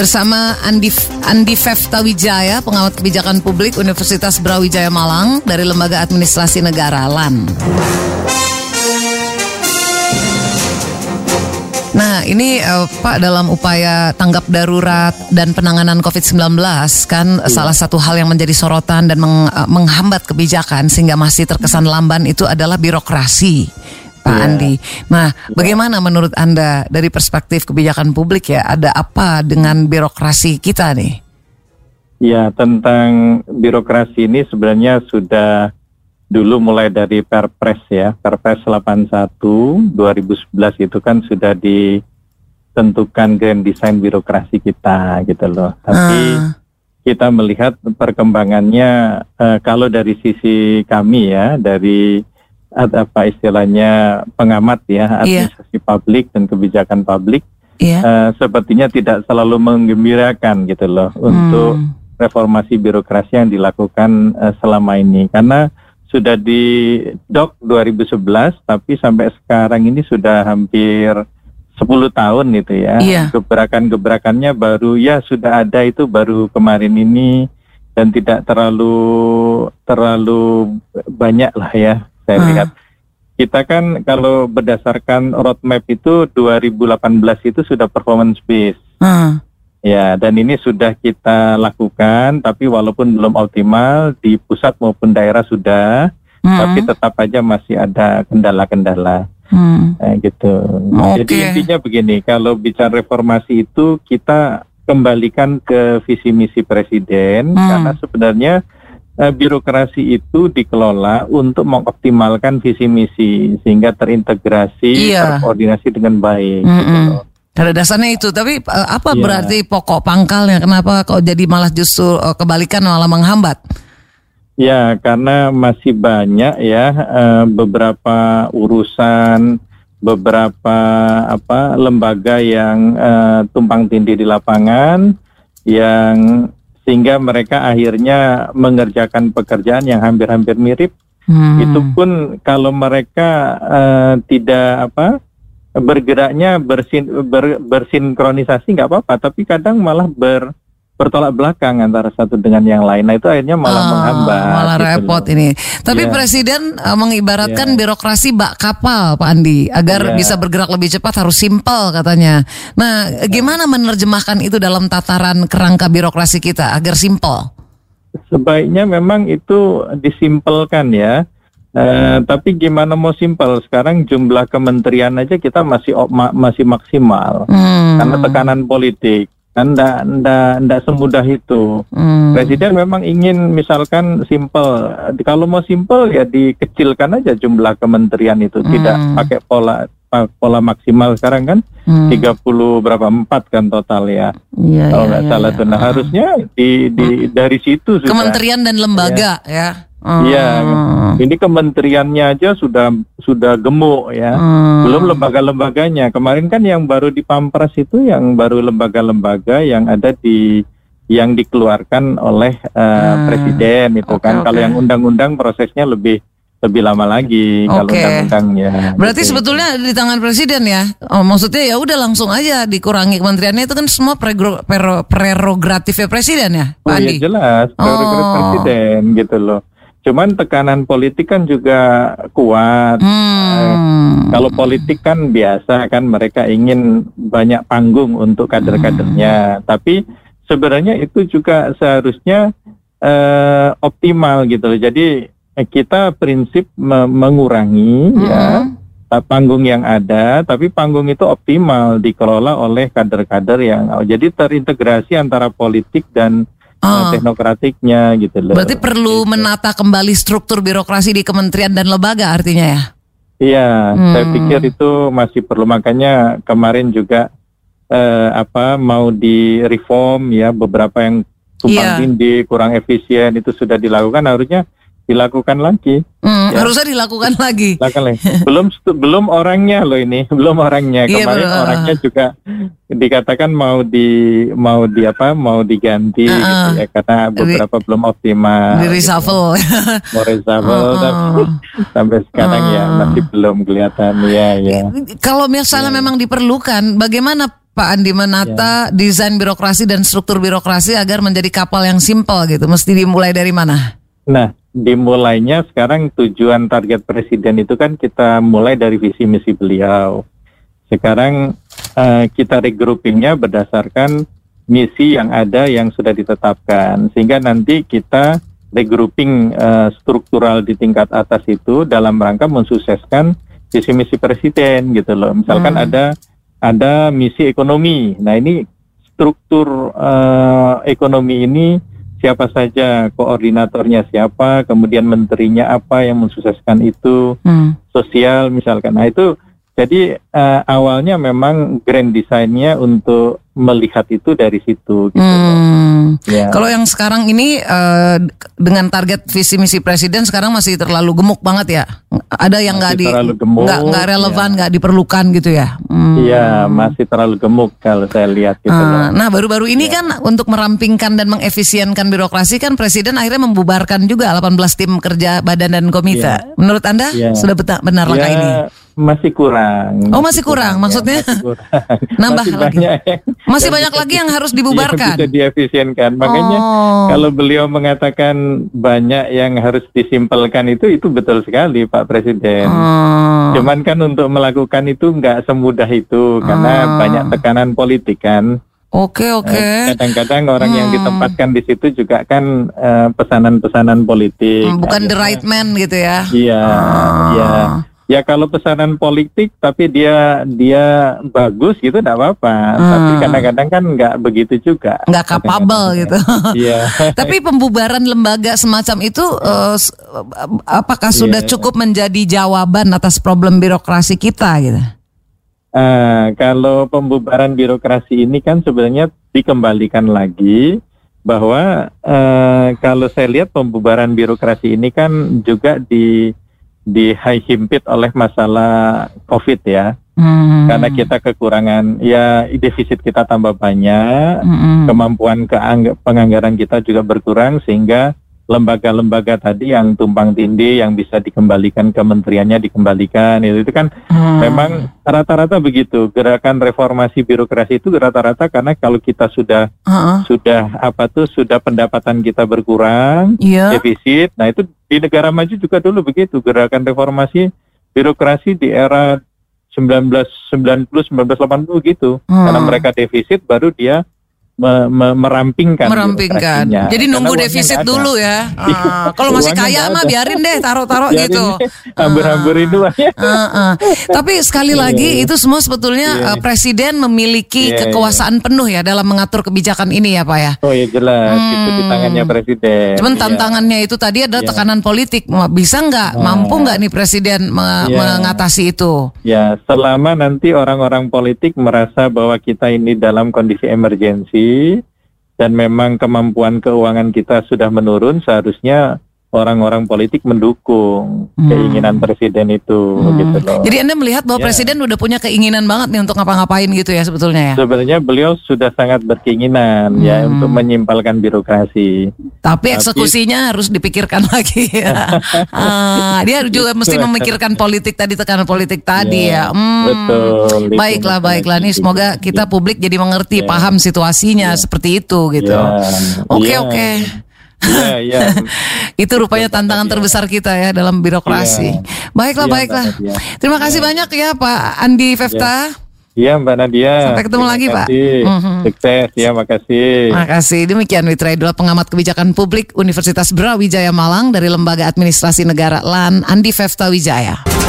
bersama Andi Andi Fefta Wijaya, pengamat kebijakan publik Universitas Brawijaya Malang dari Lembaga Administrasi Negara LAN. Nah, ini uh, Pak dalam upaya tanggap darurat dan penanganan COVID-19 kan iya. salah satu hal yang menjadi sorotan dan meng, uh, menghambat kebijakan sehingga masih terkesan lamban itu adalah birokrasi. Pak yeah. Andi. Nah, yeah. bagaimana menurut Anda dari perspektif kebijakan publik ya, ada apa dengan birokrasi kita nih? Ya, tentang birokrasi ini sebenarnya sudah dulu mulai dari Perpres ya, Perpres 81 2011 itu kan sudah ditentukan grand design birokrasi kita gitu loh. Tapi uh. kita melihat perkembangannya uh, kalau dari sisi kami ya, dari apa istilahnya pengamat ya iya. administrasi yeah. publik dan kebijakan publik yeah. Iya. uh, sepertinya tidak selalu menggembirakan gitu loh hmm. untuk reformasi birokrasi yang dilakukan uh, selama ini karena sudah di dok 2011 tapi sampai sekarang ini sudah hampir 10 tahun itu ya. Iya. Gebrakan-gebrakannya baru ya sudah ada itu baru kemarin ini dan tidak terlalu terlalu banyak lah ya saya hmm. lihat. Kita kan kalau berdasarkan roadmap itu 2018 itu sudah performance based. Hmm. Ya, dan ini sudah kita lakukan, tapi walaupun belum optimal di pusat maupun daerah sudah, hmm. tapi tetap aja masih ada kendala-kendala. Hmm. Nah, gitu. Okay. Jadi intinya begini, kalau bicara reformasi itu kita kembalikan ke visi misi presiden, hmm. karena sebenarnya uh, birokrasi itu dikelola untuk mengoptimalkan visi misi sehingga terintegrasi, iya. terkoordinasi dengan baik. Hmm. Gitu. Pada dasarnya itu, tapi uh, apa ya. berarti pokok pangkalnya? Kenapa kok jadi malah justru uh, kebalikan malah menghambat? Ya, karena masih banyak ya uh, beberapa urusan, beberapa apa lembaga yang tumpang tindih di lapangan, yang sehingga mereka akhirnya mengerjakan pekerjaan yang hampir-hampir mirip. Hmm. Itu pun kalau mereka uh, tidak apa bergeraknya bersin, ber, bersinkronisasi nggak apa-apa, tapi kadang malah ber bertolak belakang antara satu dengan yang lain. Nah itu akhirnya malah oh, menghambat. Malah gitu repot loh. ini. Tapi yeah. Presiden uh, mengibaratkan yeah. birokrasi bak kapal, Pak Andi, agar yeah. bisa bergerak lebih cepat harus simpel katanya. Nah, gimana menerjemahkan itu dalam tataran kerangka birokrasi kita agar simpel? Sebaiknya memang itu disimpelkan ya. Uh, tapi gimana mau simpel sekarang jumlah kementerian aja kita masih ma masih maksimal hmm. karena tekanan politik ndak ndak ndak semudah itu hmm. presiden memang ingin misalkan simpel kalau mau simpel ya dikecilkan aja jumlah kementerian itu hmm. tidak pakai pola pola maksimal sekarang kan hmm. 30 berapa empat kan total ya. ya kalau nggak ya, salah ya. tuh. Nah, harusnya di di hmm. dari situ sudah kementerian dan lembaga ya. ya. Iya, hmm. ini kementeriannya aja sudah sudah gemuk ya, hmm. belum lembaga-lembaganya. Kemarin kan yang baru dipampres itu yang baru lembaga-lembaga yang ada di yang dikeluarkan oleh uh, hmm. presiden itu okay, kan. Okay. Kalau yang undang-undang prosesnya lebih lebih lama lagi okay. kalau undang-undangnya. Berarti gitu. sebetulnya di tangan presiden ya. Oh, maksudnya ya udah langsung aja dikurangi kementeriannya itu kan semua prerogatif presiden ya, Pak oh, iya, Andi. Iya jelas, prerogatif oh. presiden gitu loh. Cuman tekanan politik kan juga kuat. Hmm. Eh, kalau politik kan biasa kan mereka ingin banyak panggung untuk kader-kadernya. Hmm. Tapi sebenarnya itu juga seharusnya eh, optimal gitu loh. Jadi kita prinsip me mengurangi hmm. ya panggung yang ada, tapi panggung itu optimal dikelola oleh kader-kader yang oh, jadi terintegrasi antara politik dan oh. teknokratiknya gitu loh. Berarti perlu gitu. menata kembali struktur birokrasi di kementerian dan lembaga artinya ya? Iya, hmm. saya pikir itu masih perlu makanya kemarin juga eh, apa mau di reform ya beberapa yang tumpang yeah. tindih kurang efisien itu sudah dilakukan harusnya dilakukan lagi. Hmm, ya. Harusnya dilakukan lagi. belum belum orangnya loh ini, belum orangnya. Iya, Kemarin yeah, orangnya juga dikatakan mau di mau di apa mau diganti uh, gitu ya karena beberapa di, belum optimal. Di reshuffle. Gitu. Mau reshuffle uh, tapi sampai sekarang uh, ya masih belum kelihatan ya ya. Kalau misalnya yeah. memang diperlukan, bagaimana Pak Andi menata desain birokrasi dan struktur birokrasi agar menjadi kapal yang simpel gitu? Mesti dimulai dari mana? Nah, dimulainya sekarang tujuan target presiden itu kan kita mulai dari visi misi beliau. Sekarang uh, kita regroupingnya berdasarkan misi yang ada yang sudah ditetapkan, sehingga nanti kita regrouping uh, struktural di tingkat atas itu dalam rangka mensukseskan visi misi presiden gitu loh. Misalkan hmm. ada ada misi ekonomi. Nah ini struktur uh, ekonomi ini siapa saja koordinatornya siapa, kemudian menterinya apa yang mensukseskan itu, hmm. sosial misalkan. Nah itu jadi uh, awalnya memang grand desainnya untuk melihat itu dari situ. Gitu hmm. ya. Kalau yang sekarang ini uh, dengan target visi misi presiden sekarang masih terlalu gemuk banget ya. Ada yang nggak di nggak nggak relevan iya. nggak ya. diperlukan gitu ya. Iya hmm. masih terlalu gemuk kalau saya lihat gitu. Uh, nah baru-baru ini ya. kan untuk merampingkan dan mengefisienkan birokrasi kan presiden akhirnya membubarkan juga 18 tim kerja badan dan komite. Ya. Menurut anda ya. sudah benar langkah ya. ini? Masih kurang. Oh masih kurang, kurang ya, maksudnya? Ya, masih kurang. Nambah masih lagi. Banyak yang, masih banyak lagi yang harus dibubarkan. Yang bisa diefisienkan. Makanya oh. kalau beliau mengatakan banyak yang harus disimpelkan itu itu betul sekali Pak Presiden. Oh. Cuman kan untuk melakukan itu nggak semudah itu karena oh. banyak tekanan politik kan. Oke oke. Eh, kadang-kadang orang hmm. yang ditempatkan di situ juga kan uh, pesanan-pesanan politik. Hmm, bukan the right man gitu ya? Iya, oh. iya. Ya kalau pesanan politik tapi dia dia bagus gitu tidak apa-apa. Hmm. Tapi kadang-kadang kan nggak begitu juga. Nggak kapabel gitu. Iya. tapi pembubaran lembaga semacam itu uh, apakah sudah yeah. cukup menjadi jawaban atas problem birokrasi kita gitu? Uh, kalau pembubaran birokrasi ini kan sebenarnya dikembalikan lagi bahwa uh, kalau saya lihat pembubaran birokrasi ini kan juga di dihimpit oleh masalah COVID ya. Hmm. Karena kita kekurangan, ya defisit kita tambah banyak, hmm. kemampuan penganggaran kita juga berkurang sehingga lembaga-lembaga tadi yang tumpang tindih yang bisa dikembalikan kementeriannya dikembalikan itu, itu kan hmm. memang rata-rata begitu gerakan reformasi birokrasi itu rata-rata karena kalau kita sudah uh-uh. sudah apa tuh sudah pendapatan kita berkurang yeah. defisit nah itu di negara maju juga dulu begitu gerakan reformasi birokrasi di era 1990 1980 gitu hmm. karena mereka defisit baru dia me, me, merampingkan. Merampingkan. Jadi nunggu defisit dulu ya. Uh, kalau masih kaya mah biarin deh taruh-taruh gitu. Hambur-hamburin uh, uh, uh. Tapi sekali iya. lagi itu semua sebetulnya yeah. uh, presiden memiliki yeah, kekuasaan penuh ya dalam mengatur kebijakan ini ya Pak ya. Oh ya jelas hmm. itu di tangannya presiden. Cuman yeah. tantangannya itu tadi adalah yeah. tekanan politik. Bisa nggak, nah. mampu nggak nih presiden me yeah. mengatasi itu? Ya selama nanti orang-orang politik merasa bahwa kita ini dalam kondisi emergensi dan memang kemampuan keuangan kita sudah menurun, seharusnya orang-orang politik mendukung hmm. keinginan presiden itu hmm. gitu loh. Jadi Anda melihat bahwa ya. presiden udah punya keinginan banget nih untuk ngapa-ngapain gitu ya sebetulnya ya. Sebenarnya beliau sudah sangat berkeinginan ya hmm. ya untuk menyimpalkan birokrasi. Tapi eksekusinya Tapi, harus dipikirkan lagi ya. ah, dia juga mesti memikirkan politik tadi tekanan politik tadi ya. ya. Hmm. Betul. Baiklah baiklah nih semoga kita publik jadi mengerti ya. paham situasinya ya. seperti itu gitu. Ya. Oke ya. oke. Iya, iya. Itu rupanya tantangan ya. terbesar kita ya dalam birokrasi. Ya. Baiklah, ya, baiklah. Terima kasih ya. banyak ya Pak Andi Fefta. Iya Mbak Nadia. Sampai ketemu Terima lagi kasih. Pak. Mm-hmm. Sukses ya, makasih. Makasih. Demikian Witra Idul pengamat kebijakan publik Universitas Brawijaya Malang dari Lembaga Administrasi Negara LAN Andi Fefta Wijaya.